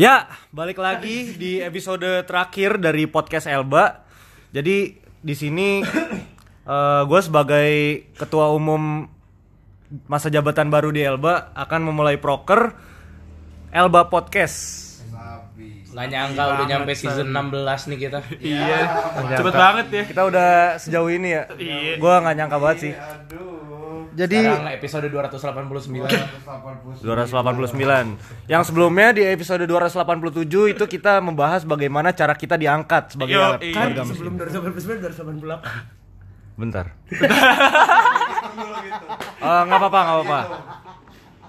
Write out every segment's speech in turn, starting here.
Ya, balik lagi di episode terakhir dari podcast Elba. Jadi di sini gue sebagai ketua umum masa jabatan baru di Elba akan memulai proker Elba Podcast. Nggak nyangka udah nyampe season 16 nih kita. Iya. Nggak Cepet banget ya. Kita udah sejauh ini ya. Iya. Gue nggak nyangka banget sih. Jadi Sekarang episode 289. 289. Yang sebelumnya di episode 287 itu kita membahas bagaimana cara kita diangkat sebagai Yo, anak iya. warga miskin. Sebelum 2089 2088. Bentar. Eh, nggak apa-apa, nggak apa-apa.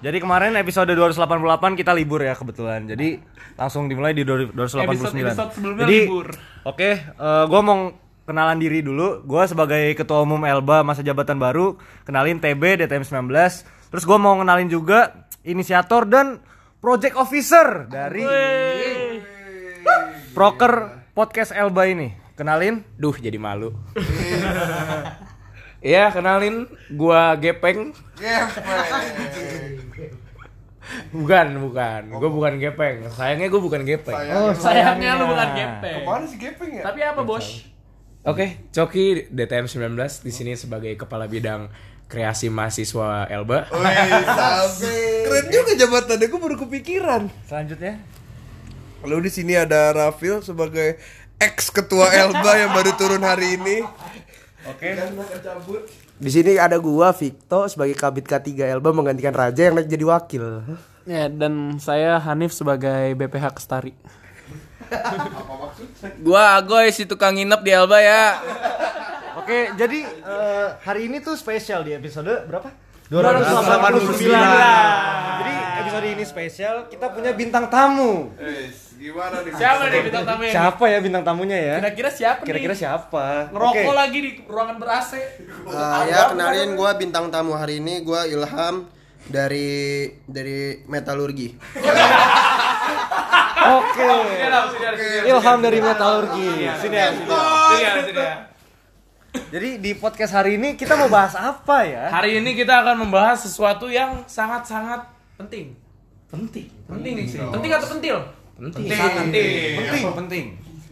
Jadi kemarin episode 288 kita libur ya kebetulan. Jadi langsung dimulai di 289. Episode-episode sebelumnya Jadi, libur. Oke, eh, gua mau kenalan diri dulu. Gua sebagai ketua umum Elba masa jabatan baru, kenalin TB DTM 19. Terus gua mau kenalin juga inisiator dan project officer dari Proker Podcast Elba ini. Kenalin Duh, jadi malu. Iya, kenalin gua Gepeng. Bukan, bukan. Gua bukan Gepeng. Sayangnya gua bukan Gepeng. Oh, Sayangnya lu bukan gepeng. Ke mana sih gepeng ya? Tapi apa, Bos? Oke, Coki DTM 19 di sini sebagai kepala bidang kreasi mahasiswa Elba. Wih. Keren juga jabatannya, gue baru kepikiran. Selanjutnya Lalu di sini ada Rafil sebagai ex ketua Elba yang baru turun hari ini. Oke. Di sini ada gua Victo sebagai kabit K3 Elba menggantikan Raja yang naik jadi wakil. Ya, dan saya Hanif sebagai BPH Kestari. Gua Agoy si tukang nginep di Elba ya. Oke, jadi eh, hari ini tuh spesial di episode berapa? 289. Jadi episode ini spesial, kita punya bintang tamu. Gimana nih? Siapa nih bintang tamu Siapa ya bintang tamunya ya? Kira-kira siapa Kira-kira nih? siapa? Ngerokok Oke. lagi di ruangan ber-AC. Ah, ya kenalin gue bintang tamu hari ini gue Ilham dari dari metalurgi. Oke. Ilham dari metalurgi. Sini ya, sini. ya. Sini ya, sini ya. Jadi di podcast hari ini kita mau bahas apa ya? Hari ini kita akan membahas sesuatu yang sangat-sangat penting. Penting. Penting sih. Penting atau pentil? Penting. Penting, penting.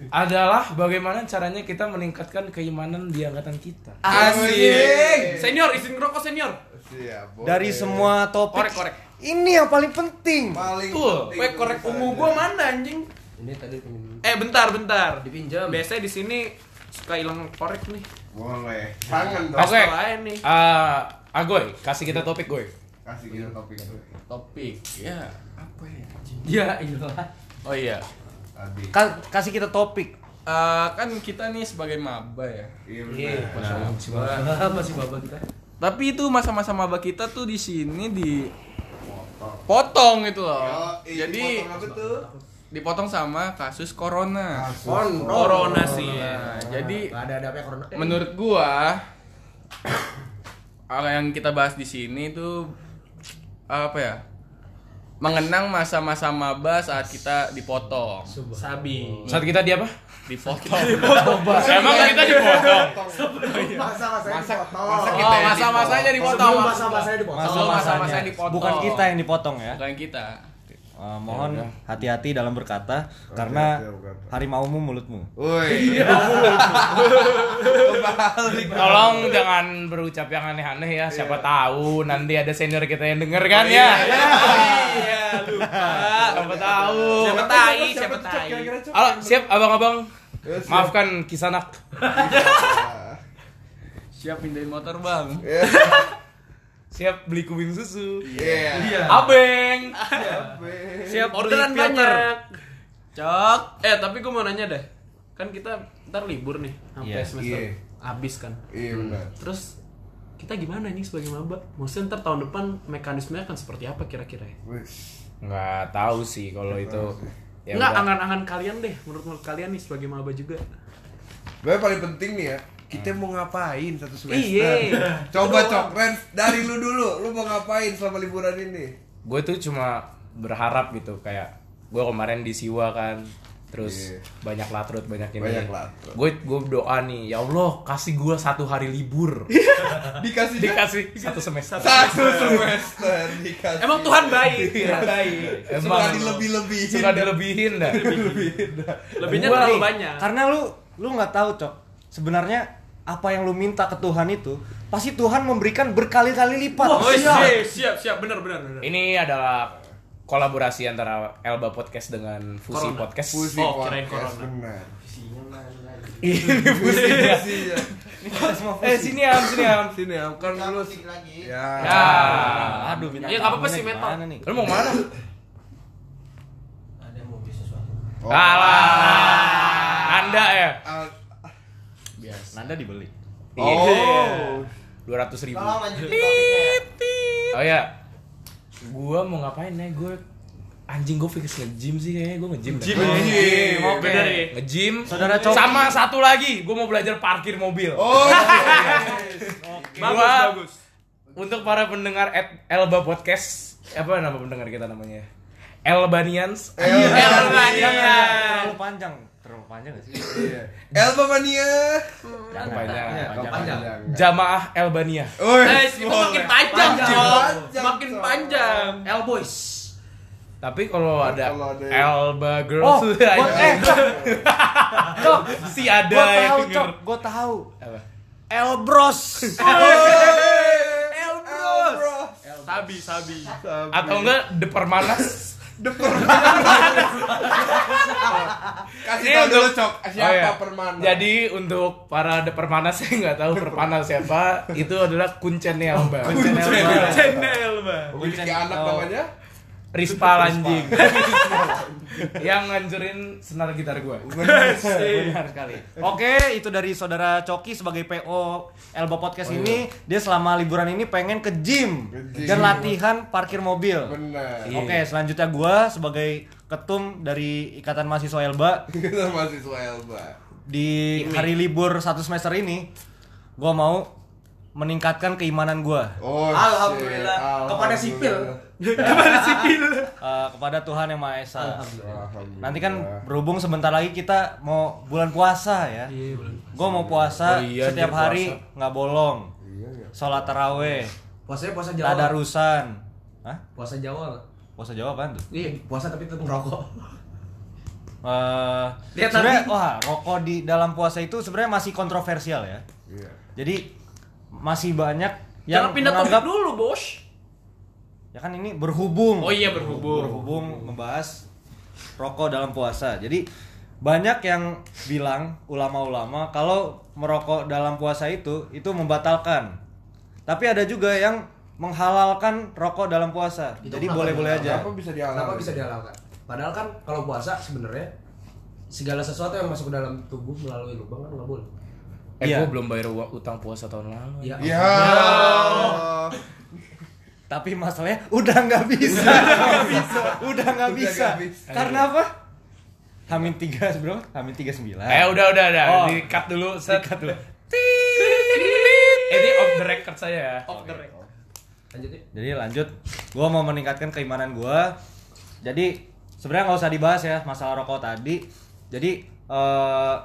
Adalah bagaimana caranya kita meningkatkan keimanan di angkatan kita. Asik. Senior, izin ngerokok senior. Dari semua topik Korek, korek. Ini yang paling penting. paling Tuh, penting. weh korek ungu gua mana anjing? Ini tadi pengen Eh, bentar, bentar. dipinjam. Biasanya di sini suka hilang korek nih. Boleh. Tangan dong. Oke. Nih. Ah, Agoy, kasih kita topik, Goy. Kasih kita topik. Topik. Ya, apa ya? Ya iyalah. Oh iya. Tadi. Ka- kasih kita topik. Eh, kan kita nih sebagai maba ya. Iya benar. Nah, masih baba kita. Tapi itu masa-masa maba kita tuh di sini di potong itu loh. Yo, Jadi potong apa tuh? dipotong sama kasus corona. Kon Corona sih. Nah, jadi ada ada apa corona. menurut gua apa yang kita bahas di sini tuh apa ya? Mengenang masa-masa maba saat kita dipotong. Sabi. Saat kita di apa? Dipotong. Emang kita dipotong. Masa-masanya dipotong. Oh, masa-masanya dipotong. Sebelum masa-masanya dipotong. Masa-masanya dipotong. Bukan kita yang dipotong ya. Bukan kita. Eh, mohon hati-hati dalam berkata karena Hati-hati dalam berkata. harimaumu mulutmu. Woi. Tolong jangan berucap yang aneh-aneh ya. Siapa tahu nanti ada senior kita yang denger kan ya. Iya, lupa. Siapa tahu. Siapa tai, siapa tai. Halo, siap abang-abang. Maafkan kisanak. Siap pindahin motor, Bang. Siap beli kubing susu. Iya. Abeng. Siap Orderan beli filter. banyak. Cok. Eh, tapi gue mau nanya deh. Kan kita ntar libur nih sampai Iya. semester Iya. habis kan. Iya benar. Terus kita gimana nih sebagai maba? Maksudnya ntar tahun depan mekanismenya akan seperti apa kira-kira ya? Nggak tahu sih kalau itu. Ya Enggak, udah. angan-angan kalian deh, menurut menurut kalian nih sebagai maba juga. Sebenarnya paling penting nih ya, kita mau ngapain satu semester? Iya. Coba cok, Ren, dari lu dulu, lu mau ngapain selama liburan ini? gue tuh cuma berharap gitu kayak gue kemarin di Siwa kan Terus banyak latrut, banyak ini. Banyak latrut. Gue gue doa nih, ya Allah kasih gue satu hari libur. Dikasih Dikasih satu semester. satu semester dikasih. Emang Tuhan baik. Iya. baik. suka dilebih-lebihin. suka dilebihin dah. Lebihnya terlalu banyak. Karena lu lu nggak tahu, Cok. Sebenarnya apa yang lu minta ke Tuhan itu pasti Tuhan memberikan berkali-kali lipat. Oh, siap, siap, siap, benar, benar, benar. Ini adalah kolaborasi antara Elba Podcast dengan Fusi Corona. Podcast. Fusi Oh, kirain podcast, corona. benar. Fusi. eh sini am, sini am. Sini am kan lu lagi. ya. Ya. Aduh, bintang Iya, nggak apa-apa sih, nih? Lu mau ke mana? Ada yang mau beli sesuatu. Oh. Alah. Anda ya. Ah, Nanda dibeli. Oh. Dua ratus ribu. Topiknya. Oh ya. Gua mau ngapain nih? Gue anjing gue fix nge-gym sih kayaknya gue nge-gym. Gym. Oke. Bener ya. Nge-gym. Saudara Coki. Sama satu lagi, gue mau belajar parkir mobil. Oh. Bagus, Gua- bagus. Untuk para pendengar at Elba Podcast, apa nama pendengar kita namanya? Elbanians. Terlalu panjang. Terlalu panjang gak sih? Elba mania. Jangan panjang. panjang. Panjang. Jamaah Elbania. Oh, Eh, itu makin panjang, Panjang, Makin panjang. L boys. Tapi kalau ada ada- Elba Oh, Girls tuh gua, eh, Cok, Cok, si ada gua yang tahu, denger. Cok, gua tahu. Apa? Elbros. Elbros. Sabi, sabi. Atau enggak The Permanas? Kasih tahu dulu cok siapa Oh, iya. permana. Jadi untuk para The Permanas yang nggak tahu Permanas siapa, itu adalah kuncennya Elba. Channel, Bang. memiliki Kuncen- anak oh. namanya Rispa Lanjing. yang ngancurin senar gitar gua. Benar sekali. Oke, itu dari saudara Coki sebagai PO Elba Podcast ini, dia selama liburan ini pengen ke gym Ke gym. dan latihan parkir mobil. benar. Oke, selanjutnya gua sebagai ketum dari Ikatan Mahasiswa Elba Kita mahasiswa Elba. di hari libur satu semester ini, gua mau meningkatkan keimanan gua Oh, Alhamdulillah. shit. Kepada sipil. eh, kepada Tuhan yang Maha Esa. Alhamdulillah. Nanti kan berhubung sebentar lagi kita mau bulan puasa ya. Gue mau puasa Oh iya, setiap hari nggak bolong. Sholat taraweh, Puasanya puasa Jawa. tadarusan. Hah? Puasa Jawa? Puasa Jawa apaan tuh? Iya, puasa tapi tetap ngerokok. Eh, Lihat sebenarnya nanti. wah rokok di dalam puasa itu sebenarnya masih kontroversial ya. Iya. Jadi masih banyak yang Jangan pindah topik menganggap dulu, Bos. ya kan ini berhubung. Oh iya, berhubung. berhubung membahas rokok dalam puasa. Jadi banyak yang bilang ulama-ulama kalau merokok dalam puasa itu itu membatalkan. Tapi ada juga yang menghalalkan rokok dalam puasa. Itu Jadi boleh-boleh aja. Kenapa bisa dihalalkan? Kenapa bisa dihalalkan? Padahal kan kalau puasa sebenarnya segala sesuatu yang masuk ke dalam tubuh melalui lubang kan nggak boleh. Eh, Iya. gua belum bayar uang utang puasa tahun lalu. Ya. Ya. Tapi masalahnya udah nggak bisa. Nggak bisa. Udah nggak Udah bisa. bisa. Karena apa? Hamin tiga bro, Hamin tiga sembilan. Eh udah udah udah, Oh. di cut dulu, set. Di-cut dulu. Ini off the record saya ya. Off the record. Lanjut ya. Jadi lanjut, gue mau meningkatkan keimanan gue. Jadi sebenarnya nggak usah dibahas ya masalah rokok tadi. Jadi eh,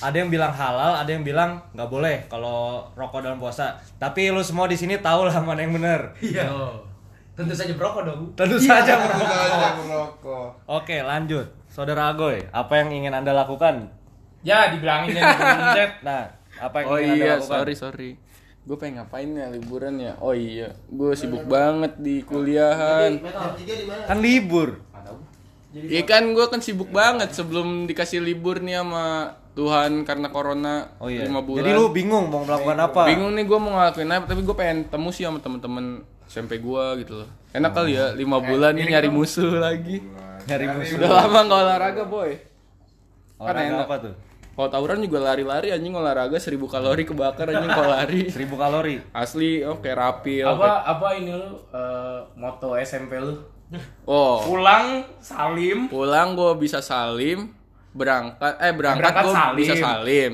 ada yang bilang halal, ada yang bilang nggak boleh kalau rokok dalam puasa. Tapi lu semua di sini tahu lah mana yang benar. Iya. Tentu saja berokok dong. Tentu merokok. saja merokok. Oke lanjut, saudara Agoy, apa yang ingin anda lakukan? Ya, dibilangin ya. Nah, apa yang Oh ingin anda iya, lakukan? sorry sorry. Gue pengen ngapain ya liburan ya? Oh iya, gue sibuk banget di kuliahan. Kan libur. Iya kan gue kan sibuk banget sebelum dikasih libur nih sama Tuhan karena corona Oh iya. lima bulan. Jadi lu bingung mau melakukan apa? Bingung nih gue mau ngelakuin apa, tapi gue pengen temu sih sama temen-temen SMP gue gitu loh. Enak kali ya, lima bulan nih nyari musuh lagi. Nyari musuh. Udah lama nggak olahraga boy. Olahraga enak. apa tuh? Kalau tawuran juga lari-lari anjing olahraga 1000 kalori kebakar anjing kalau lari. 1000 kalori. Asli, oke rapil. Apa apa ini lu eh, moto SMP lu? Oh, Pulang salim, pulang gue bisa salim, berangkat eh berangkat, Berangkat gue salim. bisa salim.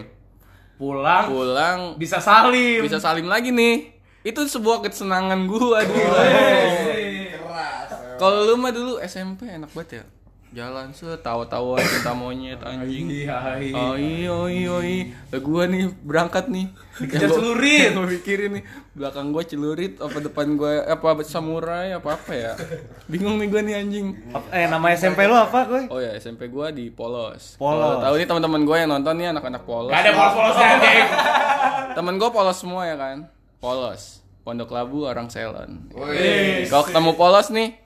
pulang Pulang bisa salim. bisa salim lagi nih. Itu sebuah kesenangan gue. Keras. Kalau lu mah dulu SMP enak banget ya. Jalan setawa-tawa cinta monyet anjing. Hai. oh iya Lah gua nih berangkat nih. Dikejar gua- celurit. gua pikirin nih belakang gua celurit apa depan gua apa samurai apa apa ya? Bingung nih gua nih anjing. Eh nama SMP lu apa, Koy? oh ya SMP gua di polos. Polos. Tahu nih teman-teman gua yang nonton nih anak-anak polos. Gak ada polos-polosnya anjing. temen gue polos semua ya kan? Polos. Pondok labu orang selon. Kalau ketemu polos nih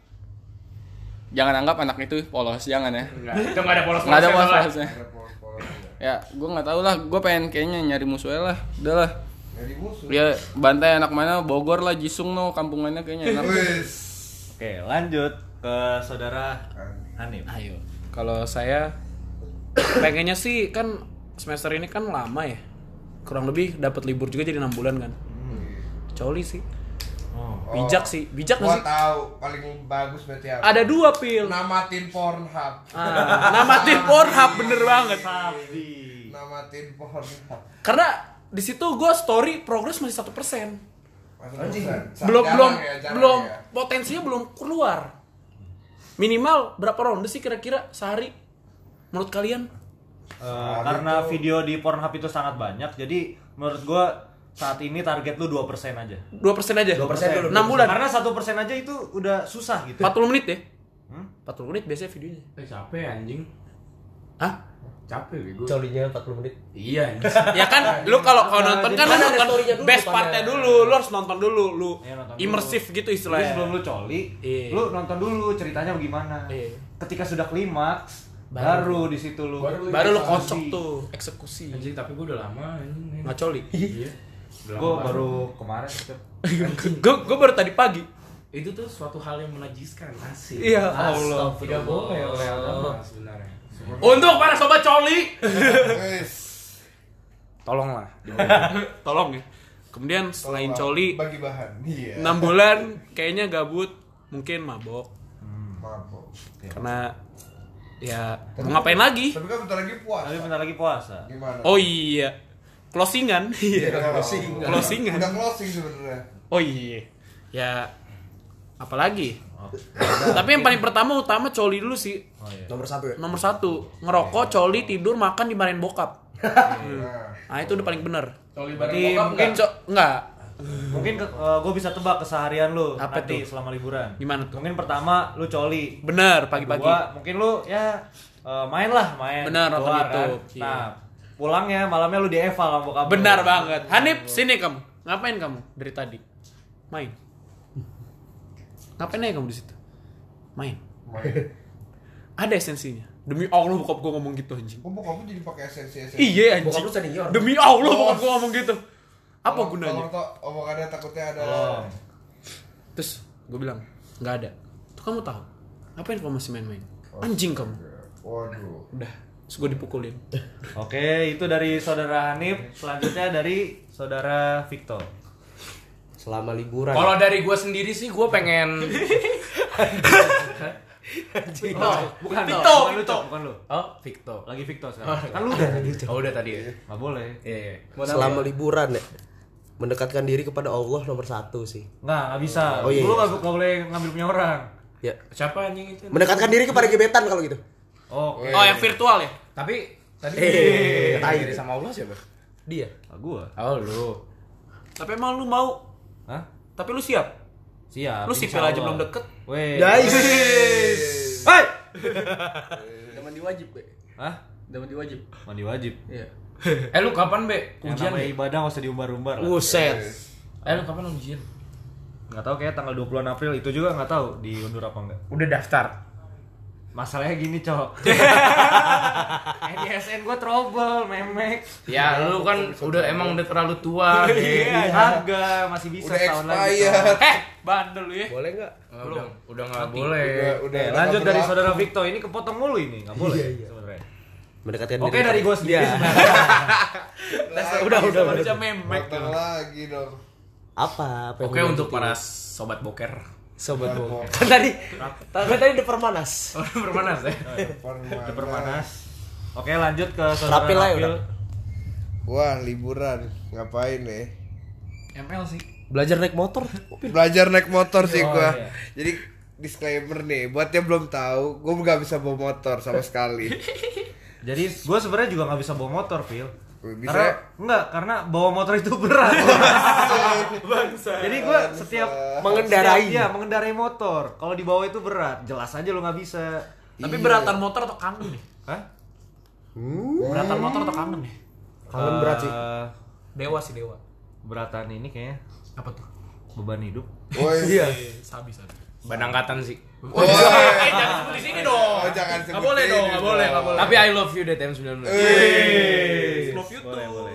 jangan anggap anak itu polos jangan ya Enggak, itu enggak ada polos-polosnya. nggak ada polos polosnya ya gue nggak tahu lah gue pengen kayaknya nyari musuhnya lah udah lah musuh. dia bantai anak mana Bogor lah Jisung no kampungannya kayaknya enak Wis. Oke, lanjut ke saudara Hanif. Ayo. Kalau saya pengennya sih kan semester ini kan lama ya. Kurang lebih dapat libur juga jadi enam bulan kan. Coli sih. Bijak sih. Bijak Gua gak sih? tahu paling bagus berarti apa? Ada dua pil. Namatin Pornhub. Ah, namatin Pornhub bener banget. Namatin Pornhub. Karena di situ gue story progress masih satu persen. Belum belum belum potensinya belum keluar. Minimal berapa ronde sih kira-kira sehari? Menurut kalian? Eh, karena video di Pornhub itu sangat banyak, jadi menurut gua saat ini target lu 2% aja. Dua persen aja. 2% dulu, 6 bulan. Karena 1% aja itu udah susah gitu. 40 menit ya? Hmm? 40 menit biasanya videonya. Eh, capek anjing. Hah? Capek bego. Colinya 40 menit. Iya. Ya kan, lu kalau kalau nonton kan lu Kan nonton best partnya dulu, lu harus nonton dulu, lu dulu. imersif gitu Jadi istilahnya. sebelum lu coli, Iya. lu nonton dulu ceritanya bagaimana. Iya. Ketika sudah klimaks, baru, di situ lu. Baru lu kocok tuh, eksekusi. Anjing tapi gue udah lama anjing. Nggak coli. Iya. Banget. baru kemarin. Gue gue baru tadi pagi. itu tuh suatu hal yang menajiskan asik. Iya, Allah. Tidak boleh oleh agama sebenarnya. Untuk para sobat coli, tolonglah. Tolong ya. Kemudian selain coli, bagi bahan. Iya. 6 bulan kayaknya gabut, mungkin mabok. Mabok. Karena ya mau ngapain lagi? Tapi kan bentar lagi puasa. Tapi bentar lagi puasa. Gimana? Oh iya. Closingan. Iya. closing. Closingan. Udah closing sebenarnya. Oh iya. Ya apalagi? Tapi yang paling pertama utama coli dulu sih. Oh iya. Nomor satu ya. Nomor satu ngerokok, coli, tidur, makan dimarahin bokap. Nah. Nah itu udah paling bener. Coli bareng bokap mungkin nggak? Co- enggak. mungkin gue bisa tebak keseharian lu Apa nanti tuh? selama liburan. Gimana tuh? Mungkin pertama lu coli. Bener pagi-pagi. Kedua, mungkin lu ya eh, main lah, main. Benar, nonton YouTube, kan. iya. Nah, pulangnya malamnya lu di eval sama bokap. lu. Benar banget. Hanif, sini kamu. Ngapain kamu dari tadi? Main. Ngapain aja kamu di situ? Main. Ada esensinya. Demi Allah bokap gua ngomong gitu anjing. Kok bokap lu jadi pakai esensi esensi? Iya Bokap anjing. lu senior. Demi Allah bokap gua ngomong gitu. Apa gunanya? Kalau tau omongannya takutnya ada Oh. Terus gue bilang, nggak ada. Tuh kamu tahu. Ngapain kamu masih main-main? Anjing kamu. Waduh. Udah. Terus gue dipukulin. Oke, itu dari saudara Hanif. Selanjutnya dari saudara Victor. Selama liburan. Kalau dari gue sendiri sih gue pengen Oh, Bukan Victor, bukan. Cok, bukan lu. Oh, Victor. Lagi Victor sekarang. Kan lu udah tadi. Oh, udah tadi ya. Nggak boleh. Iya, iya. Selama liburan ya. Mendekatkan diri kepada Allah nomor satu sih. Nggak, nggak bisa. Oh, iya, Lu iya. nggak nggak boleh ngambil punya orang. Ya. Siapa anjing itu? Mendekatkan diri kepada gebetan kalau gitu. Oke. Oh, yang virtual ya? Tapi tadi Eh, mendekatkan diri sama Allah siapa? Dia. Ah, gua. Oh, lu. Tapi emang lu mau? Hah? Tapi lu siap? Siap. Lu sipil aja belum deket. Weh. Guys. Hai. Udah mandi wajib, Be. Hah? Udah mandi wajib. Mandi wajib. Iya. Eh lu kapan, Be? Ujian, Be? ibadah nggak usah diumbar-umbar lah. Buset. Eh lu kapan ujian? Nggak tahu kayak tanggal 20 April itu juga nggak tahu diundur apa enggak. Udah daftar. Masalahnya gini, Cok. EDSN gua trouble, memek. Ya, lu kan udah emang udah terlalu tua, Be. Iya, harga masih bisa Udah setahun lagi. Eh, bandel lu ya. Boleh nggak? Eh, Udah udah enggak boleh. Udah, udah. Lanjut dari berlaku. saudara Victor ini kepotong mulu ini, nggak boleh sebenarnya. Mendekatkan Oke dari gua sendiri. Lagi, Udah, udah, udah. memek. Lagi dong. Apa? Oke untuk para sobat boker. Sobat bohong. Kan tadi tadi tadi udah permanas. Oh, bermanas ya? Permanas. Permanas. Oke, lanjut ke saudara Rapil Rapil. udah. Wah, liburan. Ngapain nih? ML sih. Belajar naik motor. Belajar naik motor sih Oh, gua. iya. Jadi disclaimer nih buat yang belum tahu, gue nggak bisa bawa motor sama sekali. Jadi gue sebenarnya juga nggak bisa bawa motor, Phil. Bisa. Karena enggak, karena bawa motor itu berat. Jadi gue setiap Mengendarai. setiap- Iya, mengendarai motor. Kalau di bawah itu berat, jelas aja lu nggak bisa. Tapi beratan motor atau kangen nih? Hah? Beratan motor atau kangen nih? Kangen berat sih. Eh, Dewa sih dewa. beratan ini kayaknya Apa tuh? beban hidup. Woi. Iya. Sabi sabi. Ban angkatan sih. Woi. Eh jangan sebut di sini dong. Oh, jangan sebut Nggak boleh dong, nggak boleh, nggak boleh. Tapi I love you DTM 19. Love you Boleh, boleh.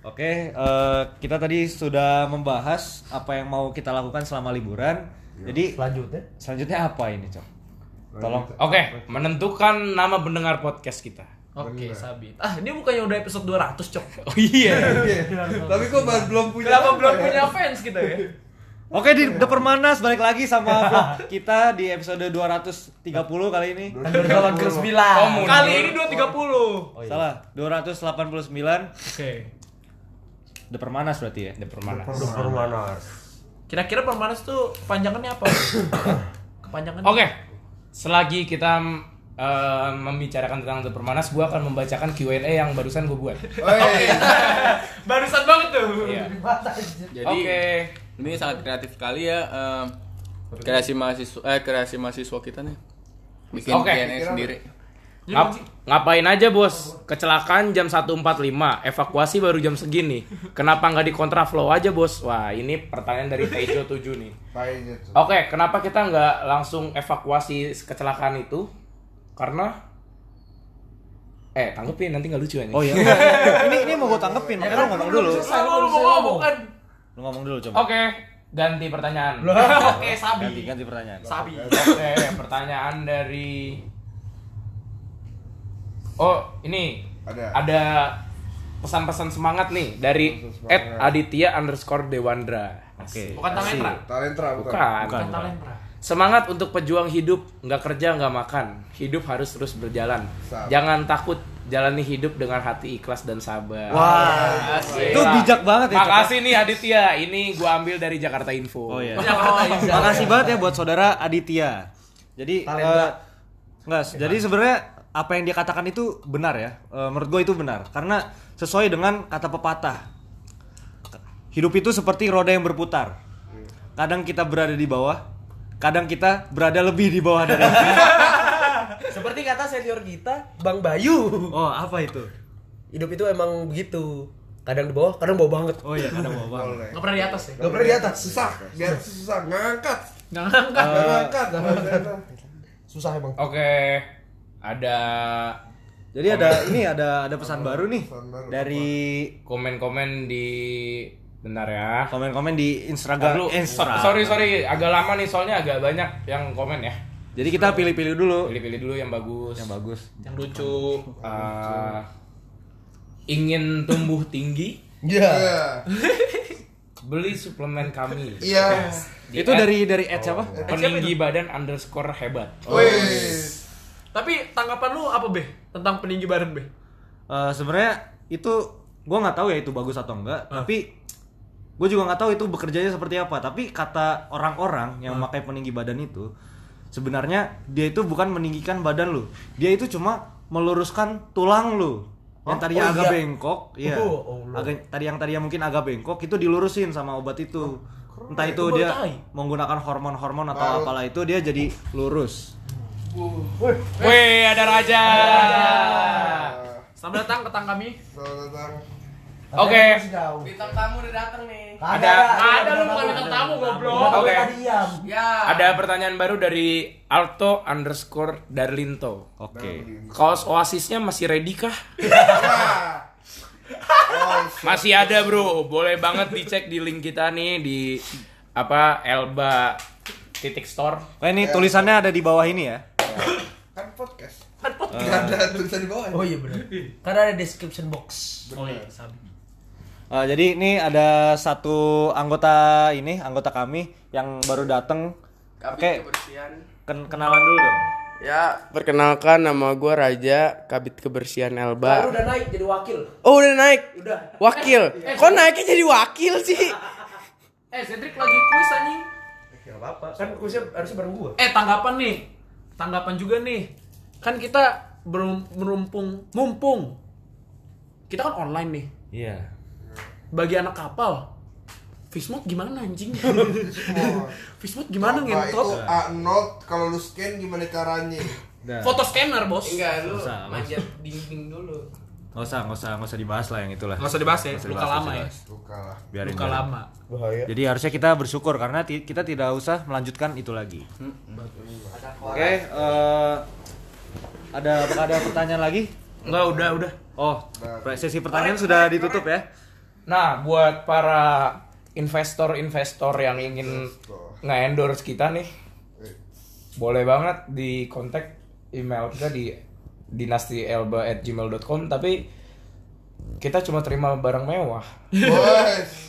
Oke, eh, kita tadi sudah membahas apa yang mau kita lakukan selama liburan. Jadi Selanjutnya. selanjutnya apa ini, Cok? Tolong. Oke, menentukan nama pendengar podcast kita. Oke, Sabit. Ah, ini bukannya udah episode 200, Cok. Oh iya. Tapi kok baru belum punya. Kenapa apa belum ya? punya fans kita ya? Oke di The Permanas balik lagi sama vlog kita di episode 230 kali ini. Underdog ke sembilan. Oh, Kali ini 230. Salah, 289 Oke. The Permanas berarti ya. The Permanas. Permanas. Kira-kira permanas tuh kepanjangannya apa? Kepanjangannya. Oke. Selagi kita eh, membicarakan tentang The Permanas, gua akan membacakan Q&A yang barusan gue buat. Woi. Barusan banget tuh. Iya. Jadi Oke. ini sangat kreatif sekali ya em, kreasi mahasiswa eh kreasi mahasiswa kita nih. Bikin Oke. Q&A sendiri. Ngap- ngapain aja bos? Kecelakaan jam 1.45, evakuasi baru jam segini. Kenapa nggak di kontraflow aja bos? Wah ini pertanyaan dari Tejo 7 nih. Oke, kenapa kita nggak langsung evakuasi kecelakaan itu? Karena eh tanggepin nanti nggak lucu aja. Oh iya. ini ini mau gue tanggepin, makanya lu ngomong dulu. Lu lu mau ngomong kan? Lu ngomong dulu coba. Oke, ganti pertanyaan. Oke, Sabi. Ganti ganti pertanyaan. Sabi. Oke, pertanyaan dari Oh, ini Ada. ada pesan-pesan semangat nih dari. Ed Aditya underscore Dewandra. Oke. Bukan talenta. Talenta bukan. Bukan. Bukan. Bukan talenta. Semangat untuk pejuang hidup, nggak kerja nggak makan. Hidup harus terus berjalan. Sabar. Jangan takut jalani hidup dengan hati ikhlas dan sabar. Wah, Asik. itu bijak banget ya. Cok. Makasih nih Aditya. Ini gua ambil dari Jakarta Info. Oh iya. Jakarta Info. Makasih banget ya buat saudara Aditya. Jadi Talenta. eh, enggak, jadi sebenarnya apa yang dia katakan itu benar ya. Eh, menurut gue itu benar karena sesuai dengan kata pepatah. Hidup itu seperti roda yang berputar. Kadang kita berada di bawah, kadang kita berada lebih di bawah dari itu. Seperti kata senior kita, Bang Bayu. Oh, apa itu? Hidup itu emang begitu. Kadang di bawah, kadang bawah banget. Oh iya, kadang bawah banget. Nggak pernah di atas ya? Gak pernah di atas, susah. Biar susah ngangkat. Ngangkat. Nggak ngangkat. Susah emang. Oke. Ada Jadi ada ini ada ada pesan baru nih Pesan baru, dari komen-komen di bentar ya. komen-komen di Instagram. dulu. eh, So- Instagram. sorry sorry, agak lama nih soalnya agak banyak yang komen ya. Jadi kita pilih-pilih dulu Pilih-pilih dulu yang bagus. yang bagus. Yang lucu. Eh, ingin tumbuh tinggi, Iya. Iya. beli suplemen kami. Iya. Di itu at dari dari Ed siapa? peninggi badan underscore hebat. Wih. Tapi tanggapan lu apa, Be? Tentang peninggi badan, Be? Eh, sebenarnya itu gue nggak tahu ya itu bagus atau enggak tapi gue juga nggak tahu itu bekerjanya seperti apa tapi kata orang-orang yang memakai peninggi badan itu sebenarnya dia itu bukan meninggikan badan lu dia itu cuma meluruskan tulang lu yang tadinya Oh, agak iya. bengkok iya Oh, agak tadi yang tadinya mungkin agak bengkok itu dilurusin sama obat itu entah itu dia tahu. menggunakan hormon-hormon atau Baru. apalah itu dia jadi lurus Wih, ada raja. Selamat datang ke tang kami. Selamat datang. Oke. Bintang tamu udah datang nih. Ada Ada lu bukan bintang tamu, goblok. Oke. diam. Ya. Ada pertanyaan baru dari Alto underscore Darlinto. oke Kaos Oasisnya masih ready kah? Oh, Masih ada bro, boleh banget dicek di link kita nih di apa Elba titik store. Nah, ini tulisannya ada di bawah ini ya kan podcast. Kan pot. Gak ada tulisan di bawah. Oh iya benar. Karena ada description box. Oh iya, Sabi. Uh, jadi ini ada satu anggota ini, anggota kami yang baru datang. Oke, kebersihan. ken- kenalan dulu dong. Ya, perkenalkan nama gue Raja, Kabit Kebersihan Baru Elba. udah naik jadi wakil. Oh, udah naik. Udah. Wakil. Kok naiknya jadi wakil sih? Eh, Cedric lagi kuis anjing. Ya apa-apa. Kan kuisnya harusnya bareng gua. Eh tanggapan nih, tanggapan juga nih. Kan kita berum- merumpung, mumpung. Kita kan online nih. Iya. Bagi anak kapal, Fishmode gimana anjing? Fishmode gimana Apa itu ngentot? A0 kalau lu scan gimana caranya? Udah. Foto scanner bos. Enggak, lu Usah, manjat dinding dulu. Nggak usah, nggak usah, nggak usah dibahas lah yang itulah. Nggak usah dibahas ya, usah luka dibahas, lama ya. Luka lah. Biarin, Luka biarin. lama. Bahaya. Jadi harusnya kita bersyukur karena kita tidak usah melanjutkan itu lagi. Oke, eh, ada apakah ada pertanyaan lagi? Enggak, udah, udah. Oh, sesi pertanyaan sudah ditutup ya? Nah, buat para investor-investor yang ingin nge-endorse kita nih, boleh banget di kontak email kita di dinastielba@gmail.com tapi kita cuma terima barang mewah.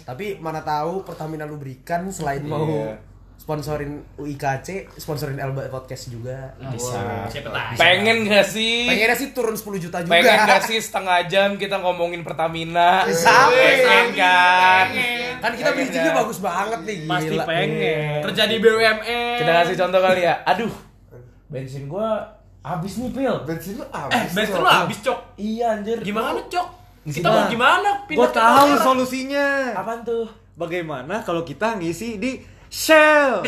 Tapi mana tahu Pertamina lubrikan selain mau Iya. Sponsorin UIKC, sponsorin Elba Podcast juga. Bisa. Siapa tahu. Pengen gak sih? Pengennya sih turun 10 juta juga. Pengen gak sih setengah jam kita ngomongin Pertamina? Sampai. Pengen kan? Kan kita Pengen bridgingnya kan? bagus banget nih. Pasti gila. pengen. Terjadi BUMN. Kita kasih contoh kali ya. Aduh, bensin gua habis nih, Pil. Bensin lu Eh, habis. bensin Cok. lu habis, Cok. Iya, anjir. Gimana, Cok? Kita mau gimana? Gue ke tahu solusinya. Apaan tuh? Bagaimana kalau kita ngisi di Shell?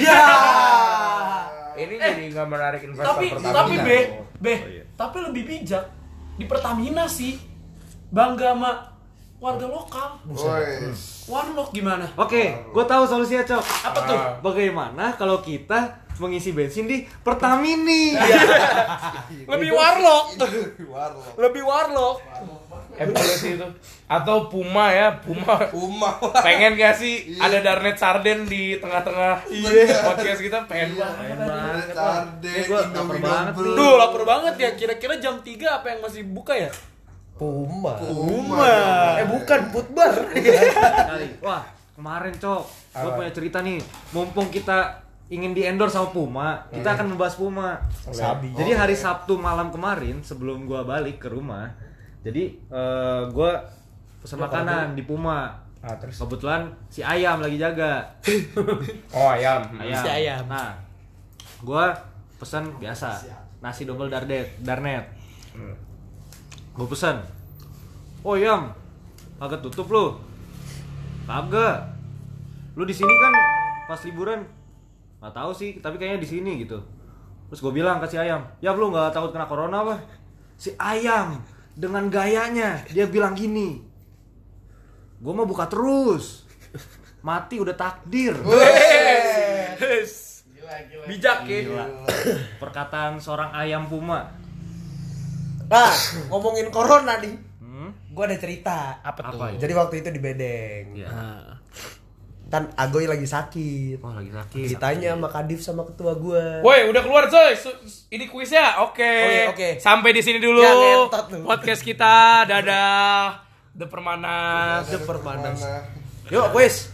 Ini jadi nggak menarik investor tapi Pertamina. tapi B, B, Oh, iya. tapi lebih bijak di Pertamina sih. Bangga sama warga lokal. Woi. Warlock gimana? Oke, gue tahu solusinya, Cok. Apa tuh? Bagaimana kalau kita mengisi bensin di Pertamini? Lebih warlock. Warlock. Lebih warlock. Evolusi itu atau Puma ya Puma Umah. pengen gak sih ada Darnet Sarden di tengah-tengah podcast kita pengen banget Sarden. Ini gua lapar banget. Duh, lapar banget ya. Kira-kira jam 3 apa yang masih buka ya? Puma. Puma. Eh bukan Putbar. Kali. Wah, kemarin, Cok. Gue punya cerita nih. Mumpung kita ingin di endorse sama Puma, kita akan membahas Puma. Sabi. Jadi hari Sabtu malam kemarin sebelum gua balik ke rumah, jadi eh, gua pesan makanan di Puma. ah terus Kebetulan si ayam lagi jaga. oh ayam Ayam. Si ayam. Nah, gua pesan biasa nasi double dardet, darnet. Gua pesan. Oh yam, kagak tutup lu. Kagak. Lu di sini kan pas liburan nggak tahu sih, tapi kayaknya di sini gitu. Terus gue bilang ke si ayam, ya lu nggak takut kena corona apa? Si ayam dengan gayanya dia bilang gini, gue mau buka terus, mati udah takdir. Bijak ya. Gila. Perkataan seorang ayam puma. Nah, ngomongin corona nih. Hmm? Gua ada cerita. Apa tuh? Apa ya? Jadi waktu itu di Bedeng. Iya. Kan Agoy lagi sakit. Wah lagi sakit. Ditanya sama Kadif sama ketua gua. Woi, udah keluar coy. Ini kuisnya. Oke. Oke, oke. Sampai di sini dulu. Ya, lu. Podcast kita. Dadah. The Permana. The Permanas. Mana? Yuk, kuis.